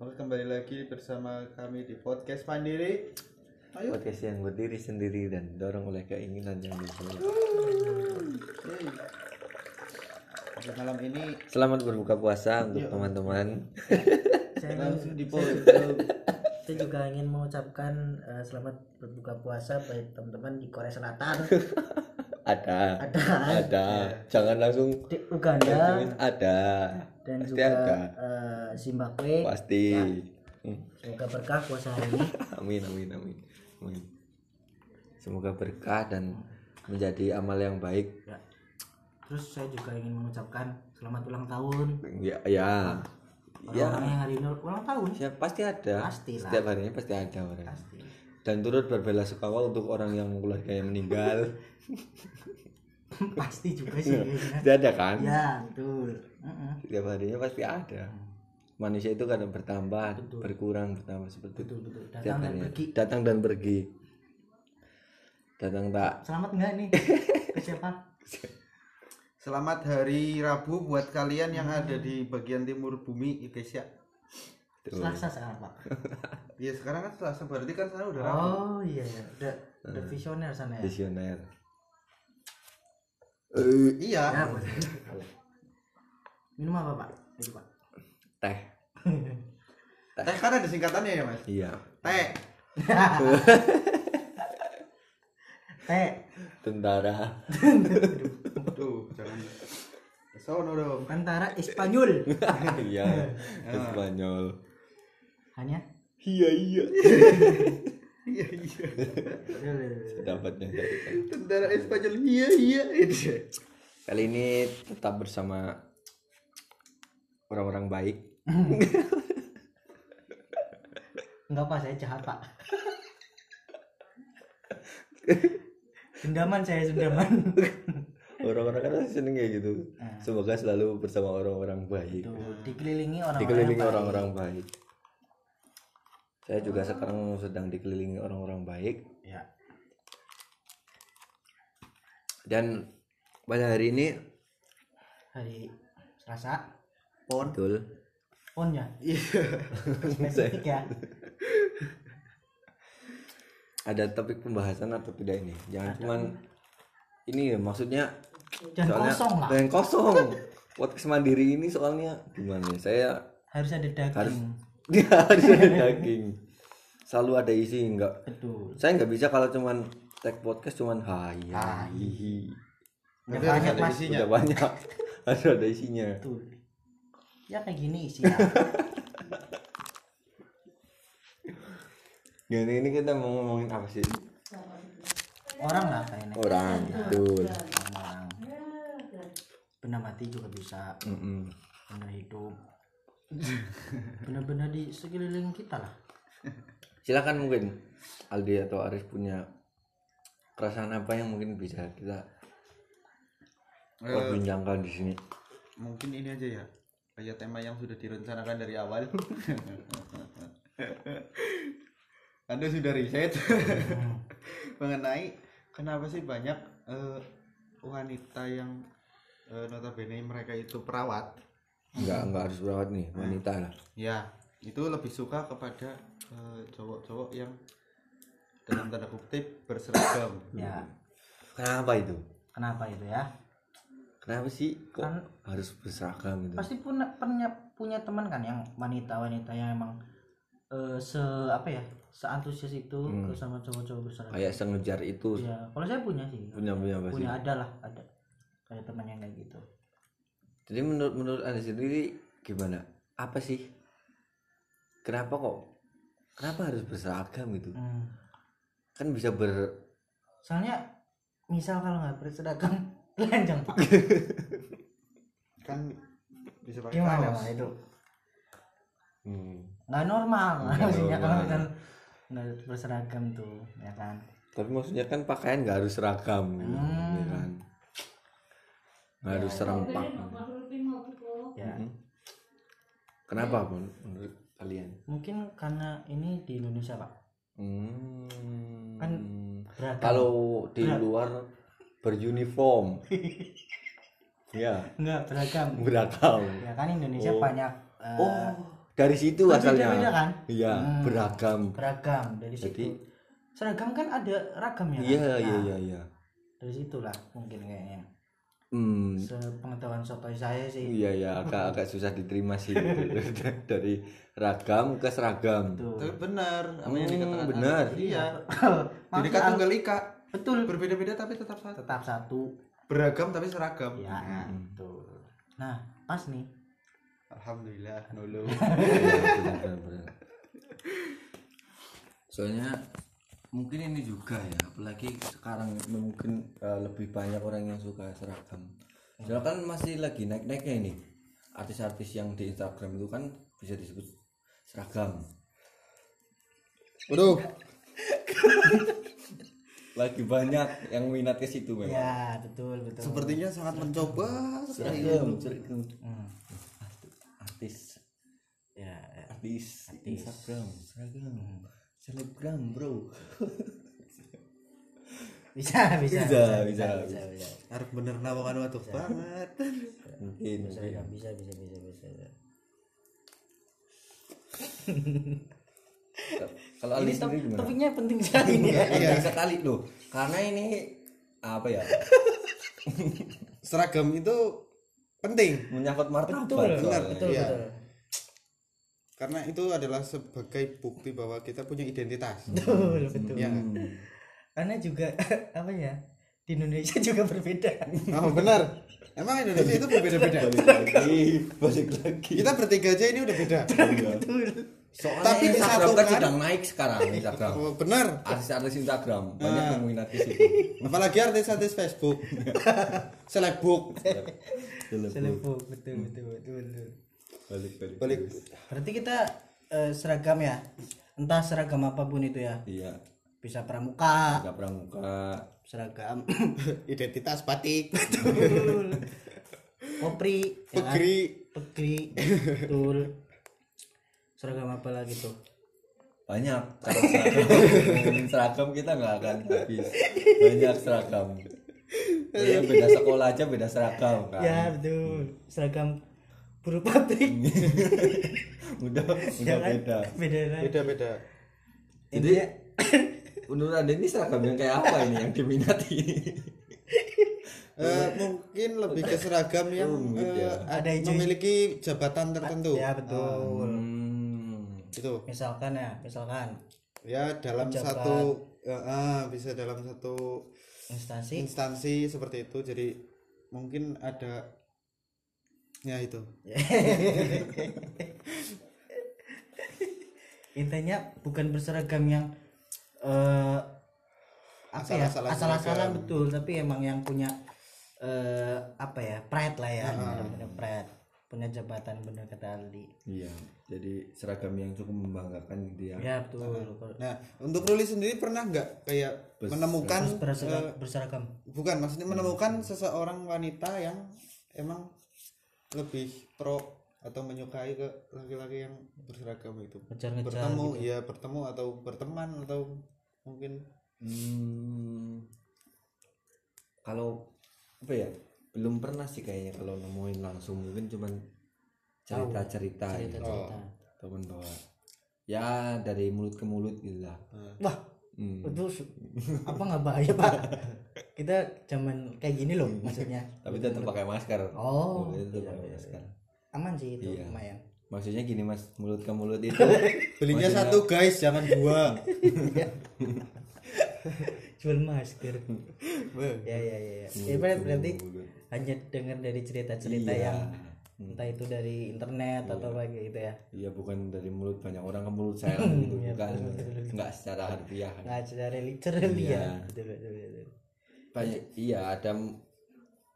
Oke kembali lagi bersama kami di podcast Mandiri. Ayo. podcast yang berdiri sendiri dan dorong oleh keinginan yang. Yeay. Pada malam ini Selamat berbuka puasa untuk teman-teman. saya, langsung di saya juga ingin mengucapkan eh, selamat berbuka puasa bagi teman-teman di Korea Selatan Ada, ada ada. Jangan langsung di Uganda ada. dan Pasti juga ada. eh, Zimbabwe Pasti. Hmm. semoga berkah puasa hari ini Amin, amin, amin. Amin. Semoga berkah dan menjadi amal yang baik. ya. terus saya juga ingin mengucapkan selamat ulang tahun Ya, ya. Ya, orang yang hari ini ulang tahun ya pasti ada. Pastilah. Setiap harinya pasti ada orang. pasti Dan turut berbela-sungkawa untuk orang yang keluarganya meninggal. pasti juga sih kayaknya. Tidak ada kan? ya betul Mm-mm. Setiap harinya pasti ada. Manusia itu kadang bertambah, Betul. berkurang, bertambah seperti itu. betul betul datang dan pergi Datang dan pergi. Datang tak. selamat enggak nih ke siapa Selamat hari Rabu buat kalian yang ada di bagian timur bumi Indonesia. Selasa sekarang pak Ya sekarang kan Selasa berarti kan sana udah Rabu. Oh iya, iya. udah udah visioner sana ya. Visioner. Iya. Ya. Minum apa pak? Itu pak. Teh. Teh kan ada singkatannya ya mas. Iya. Teh. Teh. Tentara. Tuh jangan. Sono dong. Tentara Espanyol. Iya. Spanyol. Hanya. Iya iya. Iya iya. Tentara Espanyol. Iya iya. Kali ini tetap bersama orang-orang baik. Enggak pak, saya jahat pak. Dendaman saya dendaman. Orang-orang kan seneng kayak gitu. Nah. Semoga selalu bersama orang-orang baik. Dikelilingi orang-orang. dikelilingi yang baik. orang-orang baik. Saya juga sekarang sedang dikelilingi orang-orang baik Ya. dan pada hari ini Hari Selasa. Pon. betul Pon ya. Iya. Spesifik ya. ada topik pembahasan atau tidak ini? Jangan cuman ini ya maksudnya Dan kosong lah. Dan kosong. Podcast mandiri ini soalnya gimana ya? Saya Harus ada daging. harus ada daging. Selalu ada isi enggak? Betul. Saya nggak bisa kalau cuman tag podcast cuman hai Hai. Udah banyak ada mas. isinya. Udah banyak. harus ada isinya. Betul. Ya kayak gini isinya. Gini ini kita mau ngomongin apa sih? orang lah kayaknya. Orang, betul. Orang. Benda mati juga bisa. Mm-mm. Benda hidup. Benda-benda di sekeliling kita lah. Silakan mungkin Aldi atau Arif punya perasaan apa yang mungkin bisa kita Eh, perbincangkan di sini. mungkin ini aja ya. Kayak tema yang sudah direncanakan dari awal. Anda sudah riset mengenai kenapa sih banyak eh, wanita yang eh, notabene mereka itu perawat Enggak enggak harus berawat nih, wanita lah. ya itu lebih suka kepada eh, cowok-cowok yang dalam tanda kutip berseragam Ya. Kenapa itu? Kenapa itu ya? Kenapa sih kok Kan harus berseragam itu? pasti punya punya punya teman kan yang wanita-wanita yang emang eh, se apa ya seantusias itu Hmm. sama cowok-cowok berseragam. Kayak sengejar itu Ya, kalau saya punya sih. punya punya? Punya ada lah, ada. Kayak teman yang kayak gitu. Jadi menurut menurut anda sendiri gimana? Apa sih? Kenapa kok? Kenapa harus berseragam gitu? Hmm. Kan bisa ber Soalnya misal kalau nggak berseragam telanjang pak. kan bisa pakai Gimana kaos itu? hmm. Nggak normal Nggak maksudnya kalau kan nggak berseragam tuh, ya kan? Tapi maksudnya kan pakaian nggak harus seragam gitu, Hmm. ya kan? Nggak harus serempak. Kenapa pun menurut kalian? Mungkin karena ini di Indonesia pak. Hmm. Kan beragam. kalau di Berat. luar beruniform ya enggak beragam beragam ya kan Indonesia Oh. banyak eh, oh dari situ kan asalnya beda-beda kan? iya Hmm. beragam beragam dari situ Jadi- seragam kan ada ragamnya kan? iya Nah, iya iya iya dari situlah mungkin kayaknya hmm sepengetahuan sotoy saya sih iya iya agak agak susah diterima sih dari ragam ke seragam Tuh. Tapi benar apa yang Hmm, dikatakan benar. Iya. Kan Al- tunggal ika. betul Berbeda-beda tapi tetap satu. tetap satu Beragam tapi seragam. ya Hmm. betul nah pas nih Alhamdulillah. Nulu. Iya, soalnya mungkin ini juga ya apalagi sekarang mungkin eh, lebih banyak orang yang suka seragam. Soalnya kan masih lagi naik-naiknya ini. Artis-artis yang di Instagram itu kan bisa disebut seragam. Waduh. lagi banyak yang minat ke situ memang ya betul betul. Sepertinya sangat mencoba sekali. seragam seragam Hmm. artis. Ya, ya. artis. Instagram seragam selebgram bro. Bisa bisa Bisa, bisa bisa, bisa, bisa. Harus bener nawakan waktu banget. mungkin mungkin. Seragam, bisa bisa bisa bisa. Kalau ini top- sendiri gimana? topiknya penting sekali nih ya. Penting sekali loh. Karena ini apa ya? Seragam itu penting. Menyangkut martabat betul betul Iya. betul karena itu adalah sebagai bukti bahwa kita punya identitas. betul betul Iya nggak? Hmm. karena juga apa ya di Indonesia juga berbeda Oh benar. Emang Indonesia itu berbeda-beda. balik lagi balik lagi Kita bertiga aja ini udah beda. soalnya Tapi Instagram kan disatukan- sedang naik sekarang Instagram Oh, benar. artis-artis Instagram banyak Ah. yang minat di situ Apalagi artis-artis Facebook. Selebbook. Selebuk betul betul betul betul balik balik Balik. berarti kita eh, seragam ya? Entah seragam apa pun itu ya? Iya. Bisa pramuka. Nggak pramuka. Seragam Identitas batik. kopri ya kan? Pegri. pegri betul. Seragam apa lagi tuh? Banyak. Kalau seragam ngomongin seragam kita nggak akan habis. Banyak seragam. Soalnya beda sekolah aja beda seragam kan? Ya betul. Seragam buruh pabrik udah Ya udah kan? beda beda lagi Beda-beda. jadi menurut anda ini seragam yang kayak apa ini yang diminati Eh, mungkin lebih ke seragam yang Rumit eh, ya. Ada hijau- memiliki jabatan tertentu. ya betul Hmm. Itu. misalkan ya misalkan Ya dalam Pejabat. satu ah, bisa dalam satu instansi instansi seperti itu. Jadi mungkin ada ya itu. intinya bukan berseragam yang eh apa ya Asal-asalan betul. Tapi emang yang punya eh apa ya pride lah ya punya pride. Punya jabatan bener kata Aldi. Iya jadi seragam yang cukup membanggakan gitu ya. Ya betul. Kalau Nah, untuk Ruli sendiri pernah nggak kayak menemukan berseragam, berseragam. bukan maksudnya menemukan seseorang wanita yang emang lebih pro atau menyukai ke laki-laki yang berseragam itu ngejar-ngejar bertemu gitu. ya bertemu atau berteman atau mungkin Hmm. Kalau apa ya? Belum pernah sih kayaknya kalau nemuin langsung mungkin cuman cerita-cerita ya. cerita-cerita Temen bawa ya dari mulut ke mulut gitu lah. wah Hmm. itu apa nggak bahaya pak? Kita zaman kayak gini loh maksudnya. Tapi tetap pakai masker. oh tetap iya, pakai iya, masker. aman sih itu Iya. lumayan. Maksudnya gini mas, mulut ke mulut itu belinya Maksudnya- satu guys jangan dua. Jual masker. Ya ya ya ya, ya berarti, hanya dengar dari cerita-cerita Iya. Yang entah itu dari internet atau apa gitu ya. Iya bukan dari mulut banyak orang ke mulut saya gitu. Iya, bukan. nggak secara harfiah. Nggak secara literally Iya. ya betul, betul, betul. banyak iya ada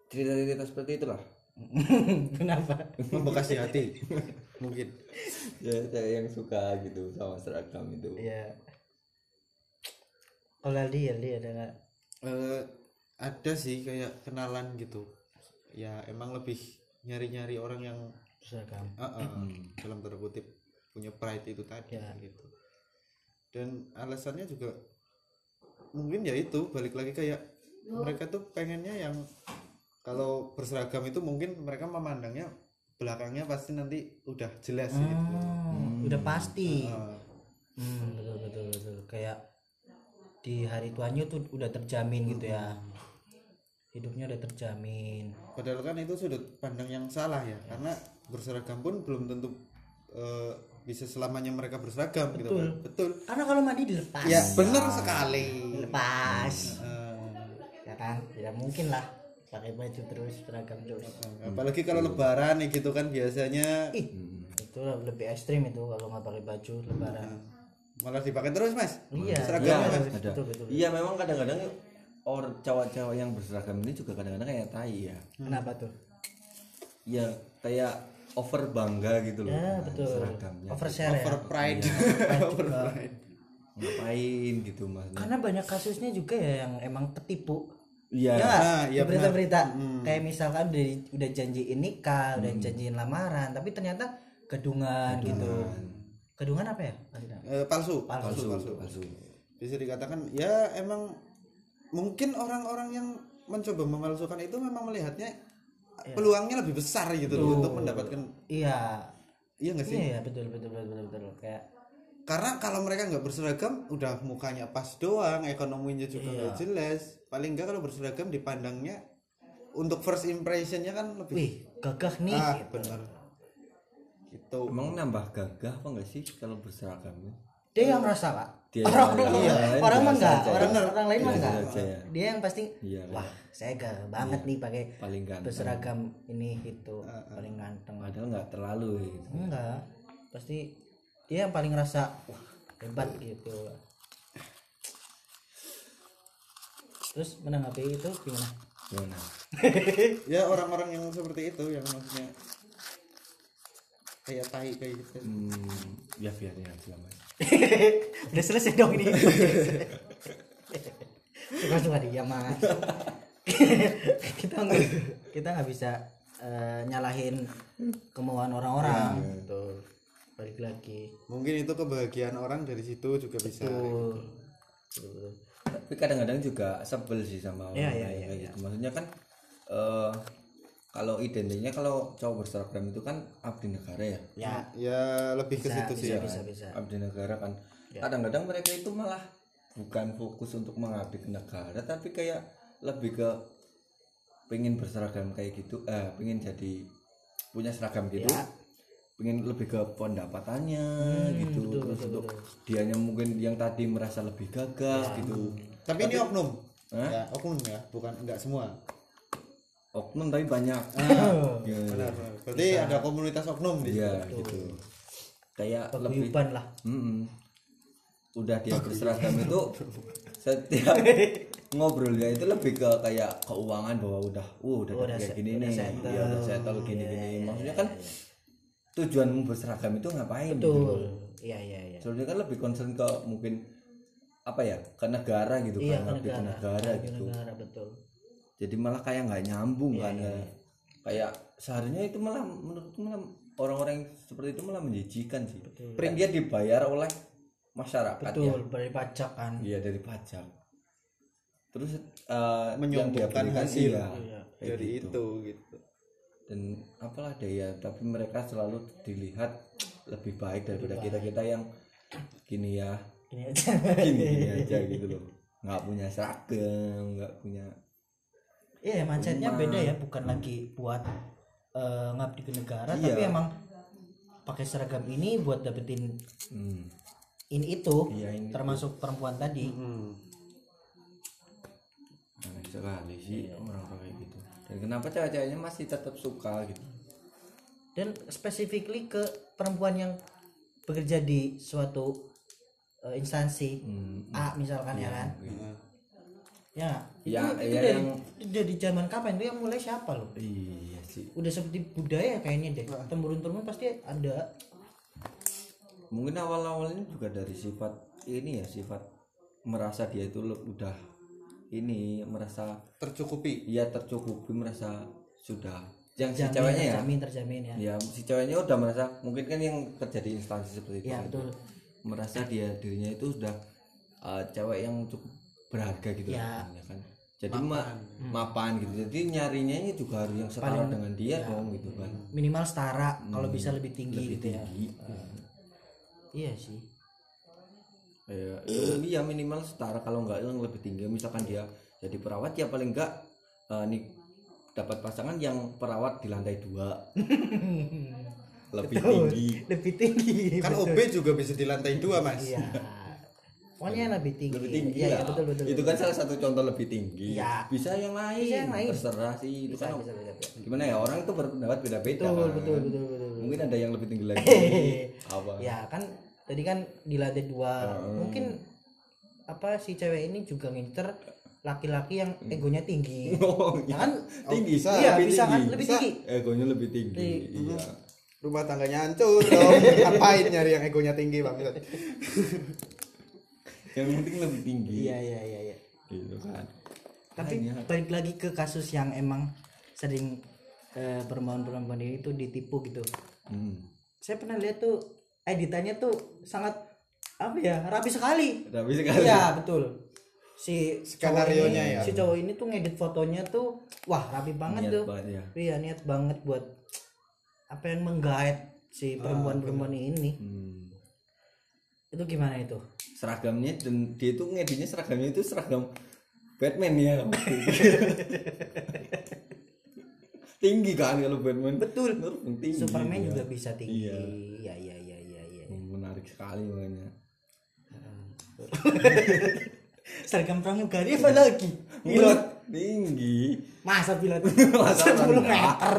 cerita-cerita seperti itulah. Kenapa? Membekas di hati. Mungkin. Ya saya yang suka gitu sama seragam itu. Ya kalau Aldi Aldi ada nggak? Eh, ada sih kayak kenalan gitu. Ya emang lebih nyari-nyari orang yang seragam ah, ah, dalam tanda kutip punya pride itu tadi Ya. gitu. Dan alasannya juga mungkin ya itu balik lagi kayak mereka tuh pengennya yang kalau berseragam itu mungkin mereka memandangnya belakangnya pasti nanti udah jelas gitu. Hmm, udah pasti. Ah, hmm, betul betul betul. Kayak di hari tuanya tuh udah terjamin gitu ya hidupnya udah terjamin. Padahal kan itu sudut pandang yang salah ya karena berseragam pun belum tentu eh, bisa selamanya mereka berseragam gitu kan. Betul. Karena kalau mandi dilepas. Ya benar sekali. Dilepas. Eh, ya kan? Tidak mungkin lah. Pakai baju terus seragam terus. Apalagi kalau lebaran nih gitu kan biasanya. Ih itu lebih ekstrim itu kalau nggak pakai baju lebaran. Malah dipakai terus mas? Iya. Seragamnya iya, mas? ada betul betul. Iya memang kadang-kadang or cowok-cowok yang berseragam ini juga kadang-kadang kayak tai ya. Kenapa tuh? Ya kayak over bangga gitu loh. Ya betul. seragamnya. Overshare ya? Over pride. Over pride. Ngapain gitu maksudnya? Karena banyak kasusnya juga ya yang emang ketipu. Iya. Ya? Nah, iya berita-berita. kayak misalkan udah udah janjiin nikah udah janjiin lamaran tapi ternyata kedungan, gitu. Kedungan. Apa ya Eh, palsu. Palsu palsu. Palsu. Bisa dikatakan ya emang mungkin orang-orang yang mencoba memalsukan itu memang melihatnya peluangnya lebih besar gitu loh untuk mendapatkan iya. Iya nggak sih? Iya betul betul betul betul, betul. kayak karena kalau mereka nggak berseragam udah mukanya pas doang ekonominya juga nggak jelas. Paling nggak kalau berseragam dipandangnya untuk first impressionnya kan lebih wih gagah nih ah gitu. benar gitu. Emang nambah gagah apa enggak sih kalau berseragam? Dia yang merasa pak Dia orang yang- iya, orang orang mah enggak orang Bener. orang lain mah enggak aja ya. dia yang pasti Iya, wah saya gagah banget nih pakai paling ganteng. berseragam ini gitu paling ganteng. Padahal nggak terlalu gitu. enggak pasti dia yang paling ngerasa wah hebat gitu. Terus menanggapi itu gimana? Gimana? Ya orang-orang yang seperti itu yang maksudnya kayak tai kayak gitu. Hmm, ya biarin aja. mas udah selesai dong ini. Suka suka dia mas kita nggak kita nggak bisa eh, nyalahin kemauan orang-orang. Gitu balik lagi. Mungkin itu kebahagiaan orang dari situ juga bisa. Betul. Betul. tapi kadang-kadang juga sebel sih sama orang Iya, iya, kayak iya, gitu. maksudnya kan eh kalau identiknya kalau cowok berseragam itu kan abdi negara ya? Ya. Ya lebih ke situ sih. bisa ya bisa bisa. Abdi negara kan. Kadang-kadang mereka itu malah bukan fokus untuk mengabdi ke negara tapi kayak lebih ke pengen berseragam kayak gitu eh pengen jadi punya seragam gitu. Ya. pengen lebih ke pendapatannya gitu. terus untuk dianya mungkin yang tadi merasa lebih gagah gitu. Tapi ini oknum. Hah? ya oknum ya bukan enggak semua oknum tapi banyak. Ya, benar benar. berarti ada komunitas oknum di iya gitu. Kayak lebih lah. Mm-mm. udah dia berseragam itu setiap ngobrolnya itu lebih ke kayak keuangan bahwa udah uh udah, Udah kayak gini udah nih. settle. ya udah settle gini gini maksudnya kan tujuanmu berseragam itu ngapain gitu betul. loh. iya iya iya. Soalnya kan lebih concern ke mungkin apa ya ke negara gitu iya kan ke lebih ke negara. negara Ke gitu. negara betul jadi malah kayak nggak nyambung Iya, kan ya. kayak seharusnya itu malah menurutku malah orang-orang seperti itu malah menjijikan sih. Kan dia dibayar oleh masyarakat ya. Betul dari pajak kan. Iya dari pajak. Terus eh, yang dia Menyumbangkan hasil. iya, Iya. kayak dari gitu. itu gitu. Dan apalah daya tapi mereka selalu dilihat lebih baik daripada kita kita yang gini ya. Ini aja. Gini gini aja gitu loh. Nggak punya seragam nggak punya Iya, mindsetnya beda ya, bukan lagi buat eh, ngabdi ke negara, Iya. tapi emang pakai seragam ini buat dapetin hmm, ini itu, Iya, ini termasuk perempuan tadi. aneh sekali sih orang-orang kayak gitu. Dan kenapa cewek-ceweknya masih tetap suka gitu? Dan specifically ke perempuan yang bekerja di suatu eh, instansi hmm, A misalkan ya kan, ya, Ya, itu, itu ya, dari yang- dari zaman kapan itu yang mulai siapa loh? iya sih Udah seperti budaya kayaknya deh, temurun temurun pasti ada. mungkin awal-awalnya juga dari sifat ini ya sifat merasa dia itu udah ini merasa tercukupi ia tercukupi merasa sudah yang si Terjamin, ceweknya ya terjamin, terjamin ya. ya si ceweknya udah merasa mungkin kan yang kerja di instansi seperti itu Iya, gitu. betul. merasa dia dirinya itu sudah uh, cewek yang cukup berharga gitu Ya. ya kan. Jadi ma- mapan. gitu. Jadi nyarinya ini juga harus yang setara dengan dia dong gitu kan. minimal setara kalau bisa lebih tinggi gitu ya. tinggi. Iya sih. Ya, itu iya. minimal setara kalau enggak yang lebih tinggi. Misalkan dia jadi perawat ya paling enggak eh, nih dapat pasangan yang perawat di lantai dua. Lebih tinggi. Lebih tinggi kan OB juga bisa di lantai dua mas. Iya pokoknya lebih tinggi lebih tinggi iya, lah. iya, betul betul itu kan salah satu contoh lebih tinggi Iya. bisa yang lain Bisa yang lain. terserah sih itu bisa kan bisa bisa, bisa. gimana ya orang itu berpendapat beda-beda betul kan. betul betul betul mungkin ada yang lebih tinggi lagi apa ya kan tadi kan di lantai dua mungkin apa si cewek ini juga ngincer laki-laki yang egonya tinggi oh Ya iya. kan tinggi bisa. iya lebih bisa kan tinggi. lebih Bisa. tinggi egonya lebih tinggi iya rumah tangganya hancur dong ngapain nyari yang egonya tinggi bang yang penting lebih tinggi. Iya iya iya iya. Gitu kan. Tapi balik lagi ke kasus yang emang sering eh, perempuan-perempuan ini tuh ditipu gitu. Hmm. saya pernah lihat tuh editannya tuh sangat apa ya rapi sekali. Tapi sekali. Iya betul. Si Skenario-nya cowok ini- ya. si cowok ini tuh ngedit fotonya tuh wah rapi banget niat tuh. banget ya. Iya niat banget buat apa yang menggait si perempuan-perempuan ini. Hmm. itu gimana itu seragamnya dan dia itu ngeditnya seragamnya itu seragam Batman ya. Tinggi kan kalau Batman. Betul. Tinggi Superman ya. juga bisa tinggi. Iya. iya iya iya iya iya. Menarik sekali makanya. Seragam pramugari apa lagi? Pilot. Tinggi. Masa pilot? Masa 10 enggak? meter.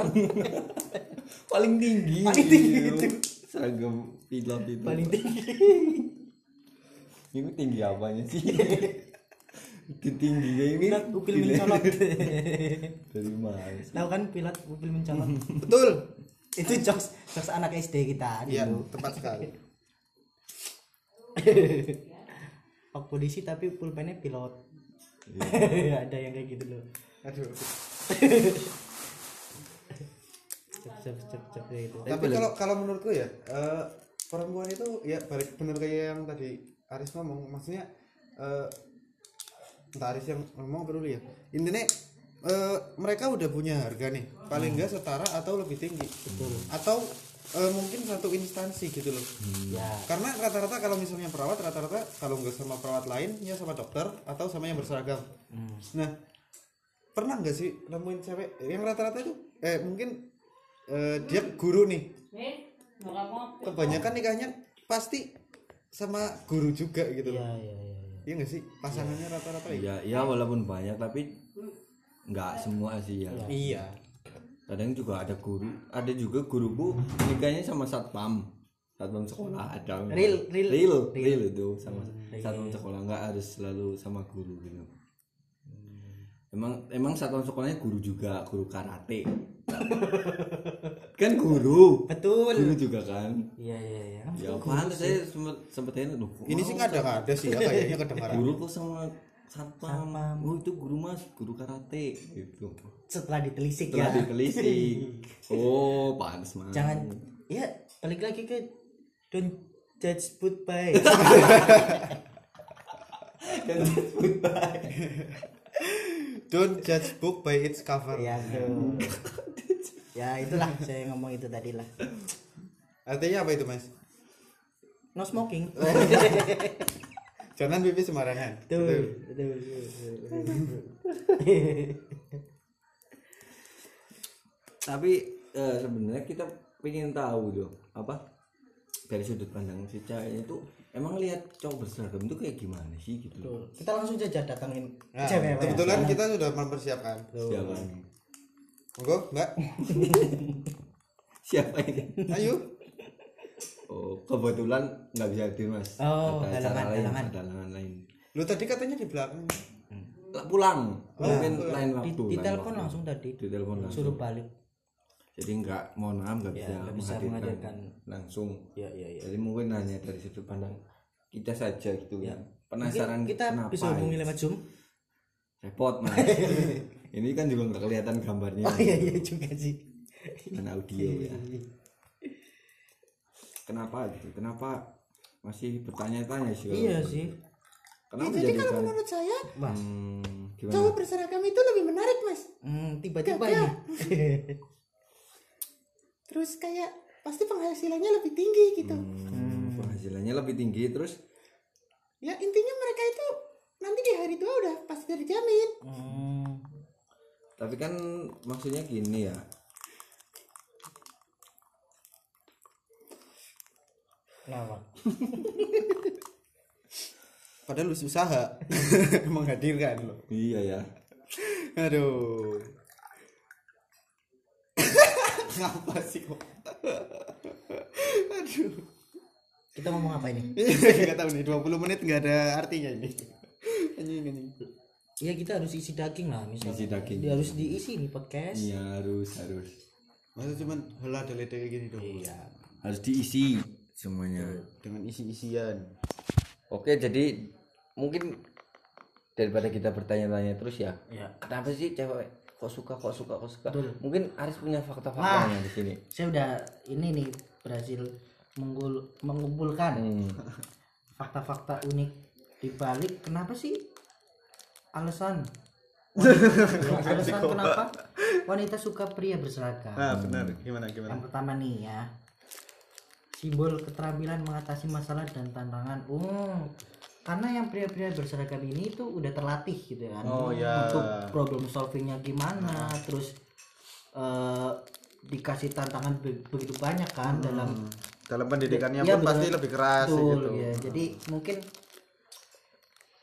Paling tinggi. Paling tinggi Iya. seragam pilot itu. Paling tinggi ini tinggi apanya sih? Itu tingginya ini pilot upil mencolok dari mana tahu kan pilot upil mencolok betul. Itu jokes jokes anak SD kita iya dulu tepat sekali. Pak polisi tapi pulpennya pilot. Ada yang kayak gitu loh. Aduh. Cep cep cep cep kayak gitu. Tapi kalau kalau menurutku ya eh, perempuan itu ya balik bener kayak yang tadi Aris ngomong maksudnya eh, entah Aris yang ngomong apa dulu ya intinya eh, mereka udah punya harga nih. Paling enggak setara atau lebih tinggi. Atau eh, mungkin satu instansi gitu loh. Ya karena rata-rata kalau misalnya perawat rata-rata kalau nggak sama perawat lain ya sama dokter atau sama yang berseragam. Nah pernah nggak sih nemuin cewek yang rata-rata itu? Eh mungkin eh, dia guru nih. Kebanyakan nikahnya pasti sama guru juga gitu iya loh. Iya iya iya. iya. Nggak sih? Pasangannya rata-rata ya? Ya ya walaupun banyak tapi nggak semua sih ya. Iya. Kadang juga ada guru ada juga guruku nikahnya sama satpam. Satpam sekolah ada. Real, real. real real. itu sama satpam sekolah. Nggak harus selalu sama guru gitu. Emang emang satpam sekolahnya guru juga guru karate kan guru. Betul. Guru juga kan. Iya iya iya. Ya pantas saya sempet sempet ini loh ini sih nggak ada nggak ada sih ya kayaknya kedengaran. Guru kok sama satpam? Oh itu guru mas. Guru karate gitu. Setelah ditelisik setelah ya. ditelisik. Oh pantas mas. Jangan ya balik lagi ke don't judge book by don't judge book by its cover. Ya tuh ya itulah saya ngomong itu tadi lah. Artinya apa itu mas? No smoking. Jangan pipi sembarangan. Tapi eh, sebenarnya kita pengen tahu loh apa? Dari sudut pandang si cewek itu emang lihat cowok berseragam itu kayak gimana sih gitu? Loh Betul. kita langsung saja datangin Nah, cewek Pak, ya. kebetulan kita sudah mempersiapkan. Siapa monggo mbak. Siapa ini? Ayo oh kebetulan nggak bisa hadir mas. Oh, ada acara lain halangan. ada halangan lain. Lu tadi katanya di belakang. Lah, pulang mungkin lain di, waktu di lain telepon langsung tadi. Di telepon langsung. Suruh balik jadi nggak mohon maaf nggak Ya, bisa, bisa menghadirkan menghadirkan. langsung. Ya ya ya jadi mungkin hanya dari sudut pandang kita saja gitu ya. Penasaran kita kenapa bisa hubungi ya? lewat zoom. Repot mas. Ini kan juga nggak kelihatan gambarnya. Oh iya iya juga sih. Dan audio ya. Kenapa gitu? Kenapa masih bertanya-tanya sih kalau iya seperti sih. Itu? Kenapa jadi kalau menurut saya Mas. hmm, gimana? cowok berseragam itu lebih menarik mas. Hmm, tiba-tiba Gagah. terus kayak pasti penghasilannya lebih tinggi gitu. Hmm, penghasilannya lebih tinggi terus? Ya intinya mereka itu nanti di hari tua udah pasti terjamin. Hmm. tapi kan maksudnya gini ya. Kenapa? padahal lu usaha. Menghadirkan lo iya ya. Aduh ngapa sih kok aduh Kita ngomong apa ini? nggak tahu nih 20 menit nggak ada artinya ini anjing anjing Iya kita harus isi daging lah misalnya. Isi daging. Dia harus diisi nih podcast. iya harus harus masa cuman hela dele kayak gini dong Iya. harus diisi semuanya dengan isi-isian oke jadi mungkin daripada kita bertanya-tanya terus ya Iya. kenapa sih cewek kok suka kok suka kok suka Betul. mungkin Aris punya fakta-faktanya Nah. di sini Saya udah ini nih berhasil menggul, mengumpulkan hmm. fakta-fakta unik di balik kenapa sih alasan alasan kenapa wanita suka pria berseragam. nah benar gimana gimana Yang pertama nih ya. Simbol keterampilan mengatasi masalah dan tantangan. Oh, karena yang pria-pria berseragam ini tuh udah terlatih gitu kan. Oh, ya. Untuk problem solvingnya gimana, terus eh, dikasih tantangan be- begitu banyak kan dalam dalam pendidikannya Iya, pun pasti betul. lebih keras Betul, gitu ya. Jadi mungkin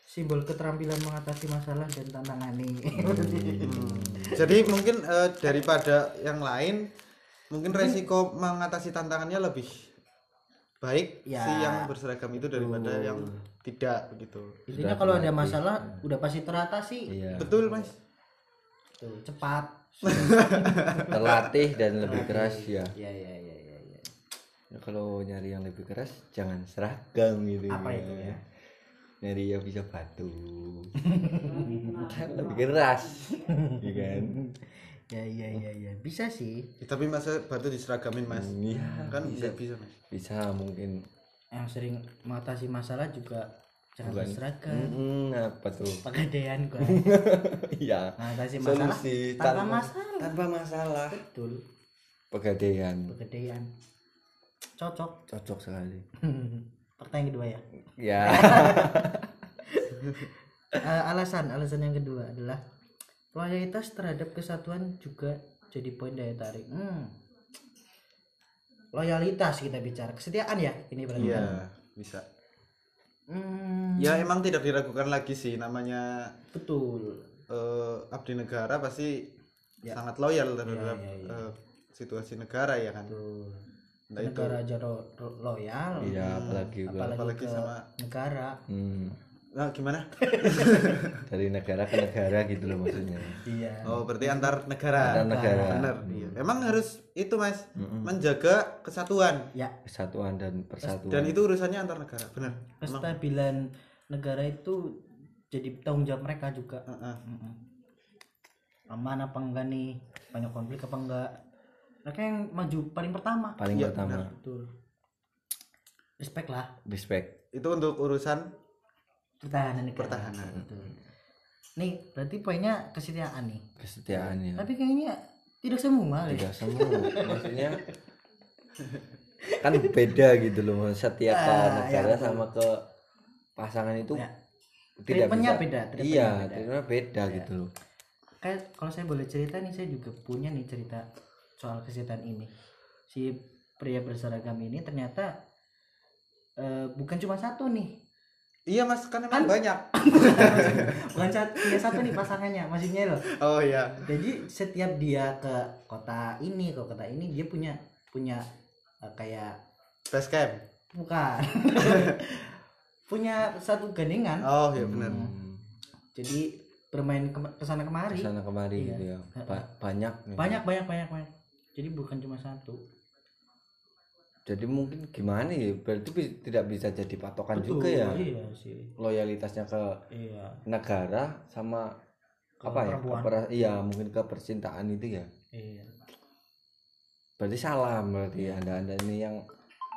simbol keterampilan mengatasi masalah dan tantangan nih. Hmm. jadi mungkin eh, daripada yang lain mungkin resiko mengatasi tantangannya lebih baik Ya. si yang berseragam itu daripada yang tidak begitu Intinya kalau ada masalah udah pasti teratasi. iya betul mas Tuh, cepat. terlatih dan lebih keras ya Ya ya ya ya ya. Ya, kalau nyari yang lebih keras jangan seragam gitu Apa itu ya? nyari yang bisa batu kan lebih keras ya kan Ya ya ya ya. Bisa sih. Ya, tapi masa batu diseragamin mas iya kan nggak bisa mas bisa mungkin Yang sering mengatasi masalah juga jangan seragam. Hmm, apa tuh Pegadaian gua. iya Mengatasi masalah solusi tanpa masalah. tanpa masalah Betul. pegadaian Pegadaian. Cocok. cocok sekali Pertanyaan kedua ya. ya Eh, alasan alasan yang kedua adalah loyalitas terhadap kesatuan juga jadi poin daya tarik. Hmm. Loyalitas kita bicara kesetiaan ya ini berarti. kan? iya bisa Hmm, ya emang tidak diragukan lagi sih namanya betul. eh, abdi negara pasti sangat loyal terhadap Ya, ya, ya. eh, situasi negara ya kan Betul. Nah, itu negara aja loyal. iya apalagi gua Apalagi, Apalagi ke sama- negara. hmm, nah, gimana dari negara ke negara gitu loh maksudnya Iya. oh berarti antar negara Antar negara. benar iya. emang harus itu mas menjaga kesatuan Ya, kesatuan dan persatuan dan itu urusannya antar negara benar kestabilan negara itu jadi tanggung jawab mereka juga. Heeh. Mm-mm. Aman apa enggak nih? Banyak konflik apa enggak? Mereka yang maju paling pertama. paling Iya, pertama Betul. Respect lah respect itu untuk urusan pertahanan negara. Pertahanan. Betul. Nih, berarti poinnya kesetiaan nih. kesetiaan ya Tapi kayaknya tidak semua ya. tidak semua maksudnya kan beda gitu loh Mas. setia ke Ah, negara ya, betul. sama ke pasangan itu Ya. tidak bisa beda, treatmentnya iya beda. beda gitu loh Kayak kalau saya boleh cerita nih, saya juga punya nih cerita soal kesetiaan ini. Si pria berseragam ini ternyata eh, bukan cuma satu nih. Iya mas kan emang banyak Bukan satu, punya satu nih pasangannya, maksudnya loh. oh iya Jadi setiap dia ke kota ini, ke kota ini dia punya punya eh, kayak base camp bukan. punya satu gandengan. oh iya benar Hmm, Jadi bermain ke ke sana kemari. sana kemari Iya. gitu ya Ba- banyak nih. Banyak banyak banyak banyak. Jadi bukan cuma satu. Jadi mungkin gimana ya? Berarti bi- tidak bisa jadi patokan Betul, juga ya? Iya sih. loyalitasnya ke Iya. negara sama apa ya? iya mungkin ke percintaan itu ya? Iya. berarti salah berarti anda anda ini yang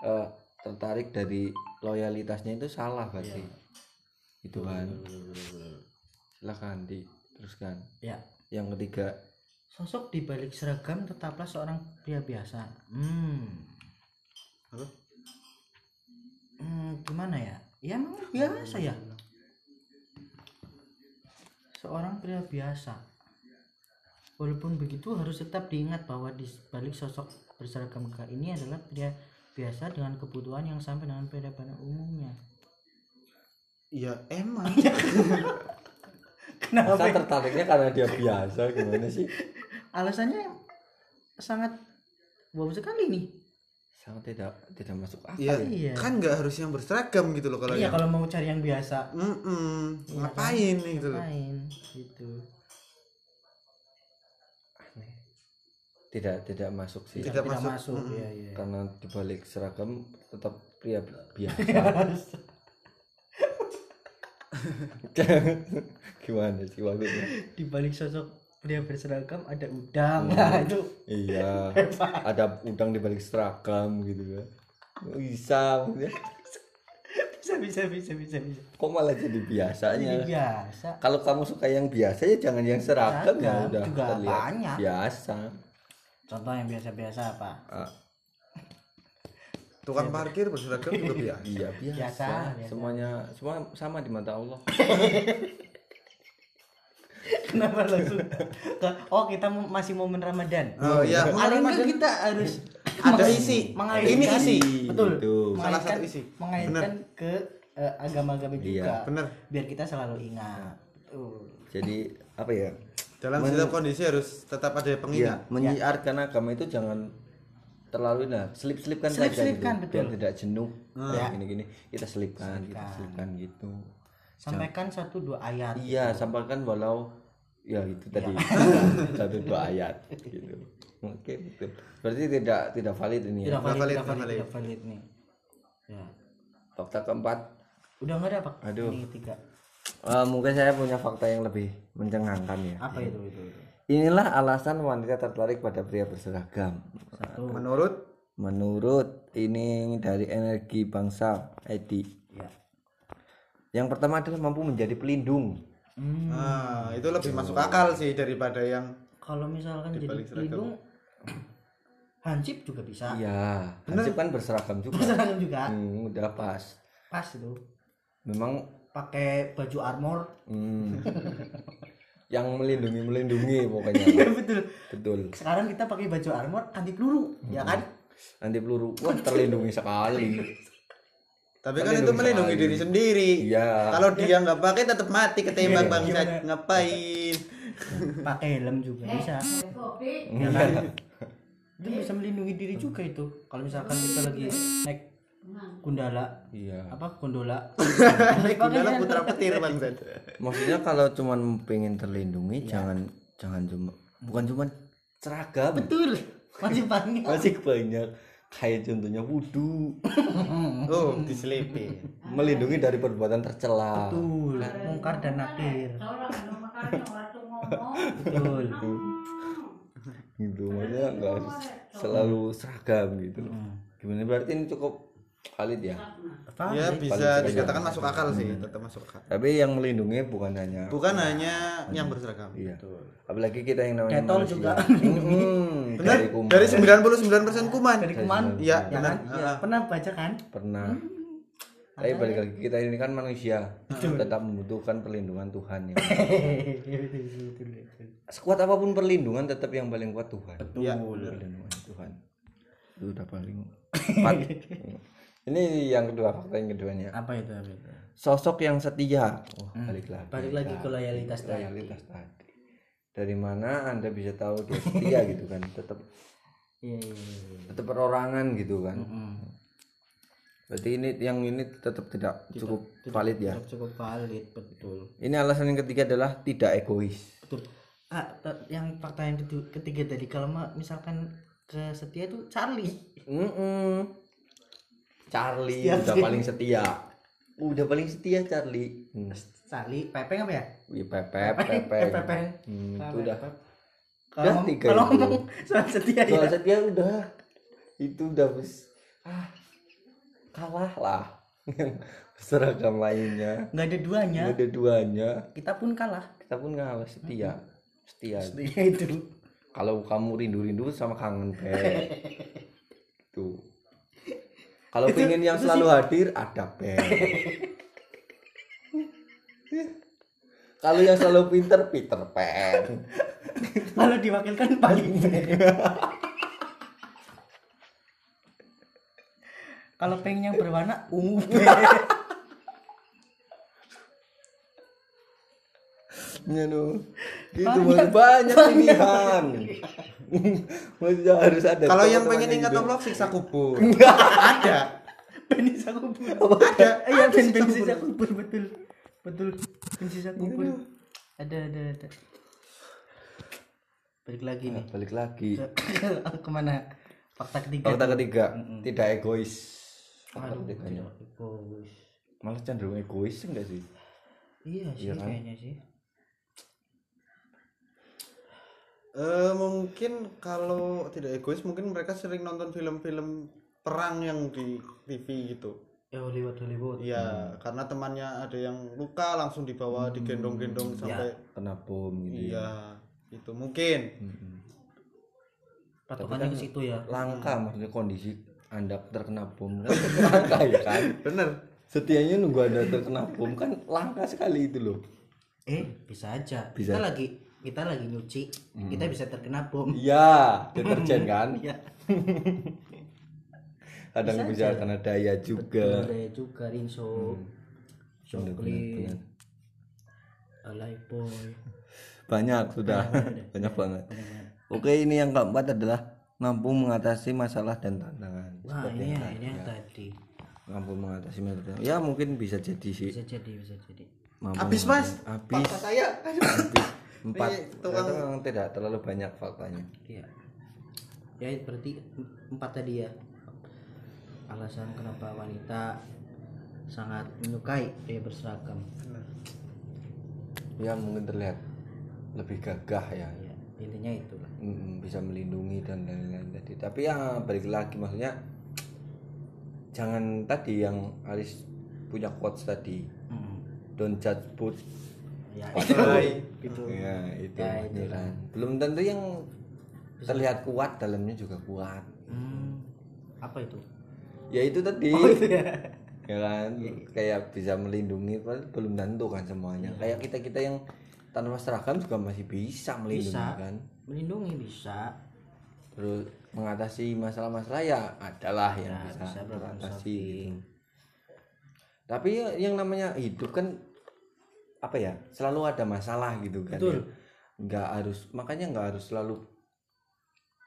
eh, tertarik dari loyalitasnya itu salah berarti? Gitu kan? silakan diteruskan ya. Yang ketiga? Sosok di balik seragam tetaplah seorang pria biasa. Hmm Apa? Hmm, gimana ya? Ya emang biasa ya? seorang pria biasa. Walaupun begitu harus tetap diingat bahwa di balik sosok berseragam gagah ini adalah pria biasa dengan kebutuhan yang sama dengan pria pada umumnya. Ya emang. Masa tertariknya karena dia biasa gimana sih? Alasannya sangat wow sekali nih sangat tidak tidak masuk akal. Ya Iya. kan nggak harus yang berseragam gitu loh kalau iya yang kalau mau cari yang biasa. Mm-mm, Iya ngapain nih gitu loh. Ngapain? Gitu. Tidak tidak masuk sih. Tidak tidak masuk. masuk, Mm-mm. iya iya. Karena dibalik seragam tetap pria biasa. Gimana sih maksudnya? Di balik sosok pria berseragam ada udang. Nah itu iya. ada udang di balik seragam gitu kan bisa maksudnya. Bisa bisa bisa bisa bisa. Kok malah jadi Jadi biasanya biasa. Kalau kamu suka yang biasa ya jangan yang seragam ya. Udah juga terlihat banyak. biasa. Contoh yang biasa-biasa apa? Ah, tukang parkir berseragam juga biasa. iya biasa. Biasa, biasa. semuanya semua sama di mata Allah kenapa langsung? Oh kita mau- masih momen Ramadan? Oh iya. Paling Ramadan. enggak kita harus ada isi. mengaitkan ini isi. Betul. Gitu. Salah mengaitkan satu isi. mengaitkan ke eh, agama-agama juga. Iya, bener. biar kita selalu ingat. Betul. Jadi apa ya? Dalam setiap kondisi harus tetap ada Iya, pengingat menyiarkan agama itu jangan terlalu nah selip-selipkan saja gitu. Selip-selipkan, betul. biar tidak jenuh Ah. ya gini-gini. Kita selipkan kita selipkan gitu. Sampaikan satu dua ayat. Iya sampaikan walau ya itu tadi. Satu dua ayat gitu. Oke betul berarti tidak tidak valid ini ya? Tidak valid, valid, tidak valid, valid. tidak valid nih. Ya. Fakta keempat. Udah nggak ada pak? Aduh. ini ketiga eh, mungkin saya punya fakta yang lebih mencengangkan ya. Apa itu itu, itu? inilah alasan wanita tertarik pada pria berseragam. Satu. Menurut? Menurut ini dari energi bangsa Edi. Ya. Yang pertama adalah mampu menjadi pelindung Hmm, nah, itu lebih masuk akal sih daripada yang kalau misalkan jadi pelindung hansip juga bisa. Iya Hansip kan berseragam juga. Seragam juga. Hmm, udah pas. Pas itu. Memang pakai baju armor. Hmm, yang melindungi melindungi pokoknya. Iya betul. Betul. Sekarang kita pakai baju armor anti peluru ya kan? Anti peluru. Wah terlindungi sekali tapi kan itu melindungi diri sendiri. Iya. Kalau dia nggak pakai tetap mati ketembak bangsa ngapain? Pakai helm juga bisa. Hmm. ya kan? Itu bisa melindungi diri juga itu. Kalau misalkan kita lagi naik gundala. Iya. Apa? Gondola. Gundala putra petir bangsa maksudnya kalau cuman pengen terlindungi jangan jangan cuma bukan cuma seragam. Betul. Masih banyak. Masih banyak kayak contohnya wudhu oh diselipin melindungi dari perbuatan tercela. Betul. Mungkar dan nakir betul. gitu maksudnya nggak harus selalu seragam gitu loh. Gimana berarti ini cukup valid ya? Apa? Ya bisa dikatakan masuk akal sih tetap masuk akal. Tapi yang melindungi bukan hanya bukan hanya yang berseragam. Iya. Apalagi kita yang namanya Detol manusia. juga. Benar dari kuman. dari 99% kuman. Dari kuman. Iya ya benar. Kan Iya. pernah baca kan? Pernah. Tapi balik lagi kita ini kan manusia. Tetap membutuhkan perlindungan Tuhan ya. Betul betul betul sekuat apa pun perlindungan tetap yang paling kuat Tuhan. Iya. perlindungan Tuhan. Itu udah paling empat ini yang kedua fakta yang keduanya. Apa itu apa itu? Sosok yang setia. Wah, balik lagi. Balik lagi ke loyalitas tadi. Loyalitas tadi. Dari mana anda bisa tahu dia setia gitu kan? Tetap iya iya iya. tetap perorangan gitu kan? Mm. berarti ini yang ini tetap tidak cukup valid ya? cukup valid betul. Ini alasan yang ketiga adalah tidak egois. Betul. Ah yang fakta yang ketiga tadi kalau misalkan ke setia itu Charlie. Mm-mm. Charlie Setia udah sih. paling setia. Udah paling setia Charlie. Hmm. Charlie Pepeng apa ya? Wih, pepep Eh, pepep Pepeng Hmm, Nah, itu udah. Kalau tiga kalau itu. ngomong soal setia ya. Soal setia udah. Itu udah bes ah kalah lah. Yang seragam lainnya. Nggak ada duanya. Ada duanya. Kita pun kalah. Kita pun nggak setia. Setia. Setia itu. Kalau kamu rindu-rindu sama kangen pet. Tuh kalau pengen yang selalu hadir ada pet kalau yang selalu pinter Peter Pan. Kalau diwakilkan paling kalau pengen yang berwarna ungu. Ya no gitu banyak, banyak pilihan maksudnya harus ada Kalau yang pengen ingat. Allah siksa kubur. ada. ben sisa kubur Ada. iya ben siksa ben sisa kubur betul. Betul. Ben sisa kubur ada ada ada. Balik lagi nih. Balik lagi. Ke mana? Fakta ketiga. Fakta ketiga. Tidak egois. Fakta aduh tidak egois. Malah cenderung egois enggak sih? Iya sih Iya kan? kayaknya sih Eh, mungkin kalau tidak egois mungkin mereka sering nonton film-film perang yang di TV gitu. ya Hollywood Hollywood Iya, karena temannya ada yang luka langsung dibawa digendong-gendong sampai kena bom gitu ya. iya, itu mungkin. Mm-mm. patokannya ke situ ya langka maksudnya kondisi anda terkena bom kan langka ya kan Bener. setianya nunggu anda terkena bom kan langka sekali itu loh eh bisa aja Bisa. kita lagi kita lagi nyuci kita bisa terkena bom. Iya deterjen kan? Iya. kadang bisa kena daya juga. ada juga rinso coklit benar. alay boy. Banyak sudah. Banyak banget oke ini yang keempat adalah mampu mengatasi masalah dan tantangan. Wah ini ya ini yang tadi. Mampu mengatasi masalah. Ya mungkin bisa jadi sih. Bisa jadi bisa jadi. Mampu Habis, Mas. habis. Saya. Habis empat. Ini itu tukang- memang tidak terlalu banyak faktanya. Iya. Ya berarti empat tadi ya. Alasan kenapa wanita sangat menyukai pria berseragam. Ya mungkin terlihat lebih gagah ya. Ya intinya itulah. Mm, bisa melindungi dan lain-lain tadi. Tapi ya balik lagi maksudnya jangan tadi yang Aris punya quotes tadi. Mm. don't judge book ya Hai. itu ya itu Ya, itu. kan belum tentu yang terlihat kuat dalamnya juga kuat Hmm, apa itu ya itu tadi Oh, ya kan kayak bisa melindungi belum tentu kan semuanya Iya. kayak kita kita yang tanpa seragam juga masih bisa melindungi Bisa. kan melindungi bisa terus mengatasi masalah-masalah ya adalah yang Ya, bisa, bisa solving. gitu. tapi ya- yang namanya hidup kan apa ya selalu ada masalah gitu kan Betul. ya. nggak harus makanya nggak harus selalu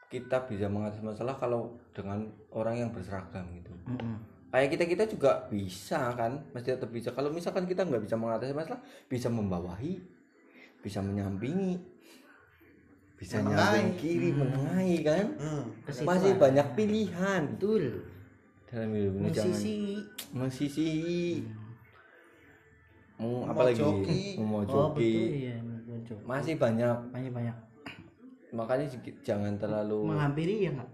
kita bisa mengatasi masalah kalau dengan orang yang berseragam gitu. Mm-mm. kayak kita kita juga bisa kan mesti tetap bisa. Kalau misalkan kita nggak bisa mengatasi masalah bisa membawahi bisa menyampingi bisa nyambung kiri menengahi kan. Hmm. Masih banyak pilihan. Betul. Dalam hidup jangan musisi musisi mau apa Mau lagi joki. mau oh joki betul ya mau joki. masih banyak banyak banyak makanya jangan terlalu menghampiri ya nggak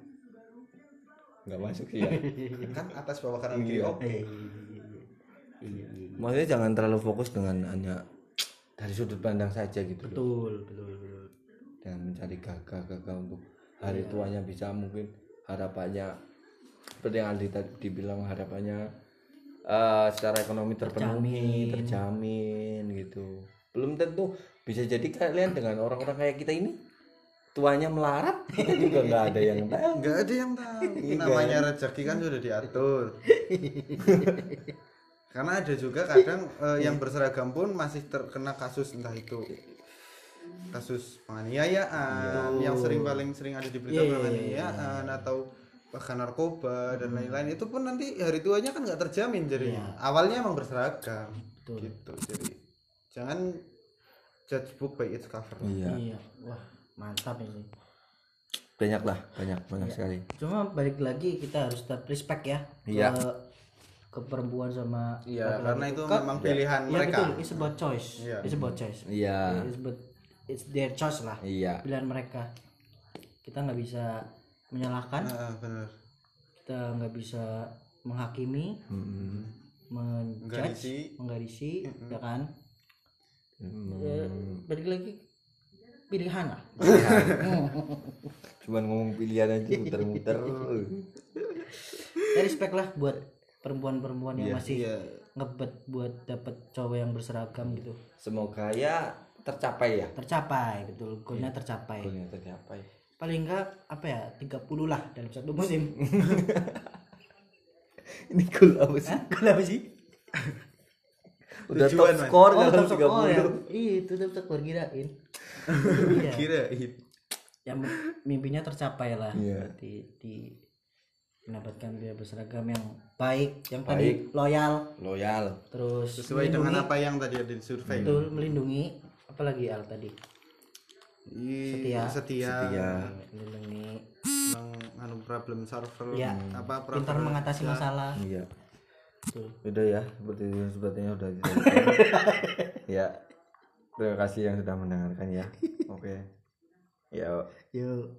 nggak masuk sih ya Kan atas bawah kanan kiri Iya. oke. iya iya iya maksudnya jangan terlalu fokus dengan hanya dari sudut pandang saja gitu loh. betul betul betul dan mencari gagah-gagah untuk hari tuanya bisa mungkin harapannya seperti yang Aldi tadi dibilang harapannya eh, secara ekonomi terpenuhi Terjamin. terjamin gitu belum tentu bisa jadi kalian dengan orang-orang kayak kita ini tuanya melarat kita juga nggak ada yang tahu Nggak ada yang tahu. Iya. Namanya rezeki kan sudah diatur. Karena ada juga kadang eh, yang berseragam pun masih terkena kasus entah itu kasus penganiayaan yang sering paling sering ada di berita Iya, iya, penganiayaan atau bahkan narkoba dan lain-lain itu pun nanti hari tuanya kan nggak terjamin jadi awalnya emang berseragam Betul. gitu jadi jangan judge book by its cover iya iya wah mantap ini banyak lah banyak banyak Iya. sekali cuma balik lagi kita harus tetap respect ya Iya. ke ke perempuan sama Iya, karena itu Kan- memang pilihan Iya mereka. betul, it's about choice. Iya. It's about choice. iya It's about it's their choice lah. iya Pilihan mereka. Kita nggak bisa menyalahkan, Nah, bener kita nggak bisa menghakimi. Mm-mm. menjudge Menggarisi. menggarisi ya kan? Hmm. Ya, balik lagi pilihan lah. Cuman ngomong pilihan aja muter-muter. Ya respect lah buat perempuan-perempuan yang masih Iya. ngebet buat dapet cowok yang berseragam gitu. Semoga ya tercapai ya. Tercapai betul. Goalnya tercapai. Goalnya tercapai paling enggak apa ya 30 lah dalam satu musim ini goal apa sih Hah? goal apa sih udah top Tujuan, Mas. skor oh, dalam top skor, 30 ya. Iya, itu top skor kirain. iya. Kirain. Yang mimpinya tercapai lah. Iya. Di, di mendapatkan biaya berseragam yang baik, yang Baik. tadi loyal, loyal terus Sesuai dengan apa yang tadi ada di survei. betul melindungi apalagi al tadi Setia. setia. Setia. melindungi Meng, anu problem solver. Ya. Apa pintar problem- mengatasi masalah iya betul udah ya seperti sepertinya udah kita ya terima kasih yang sudah mendengarkan ya oke ya yuk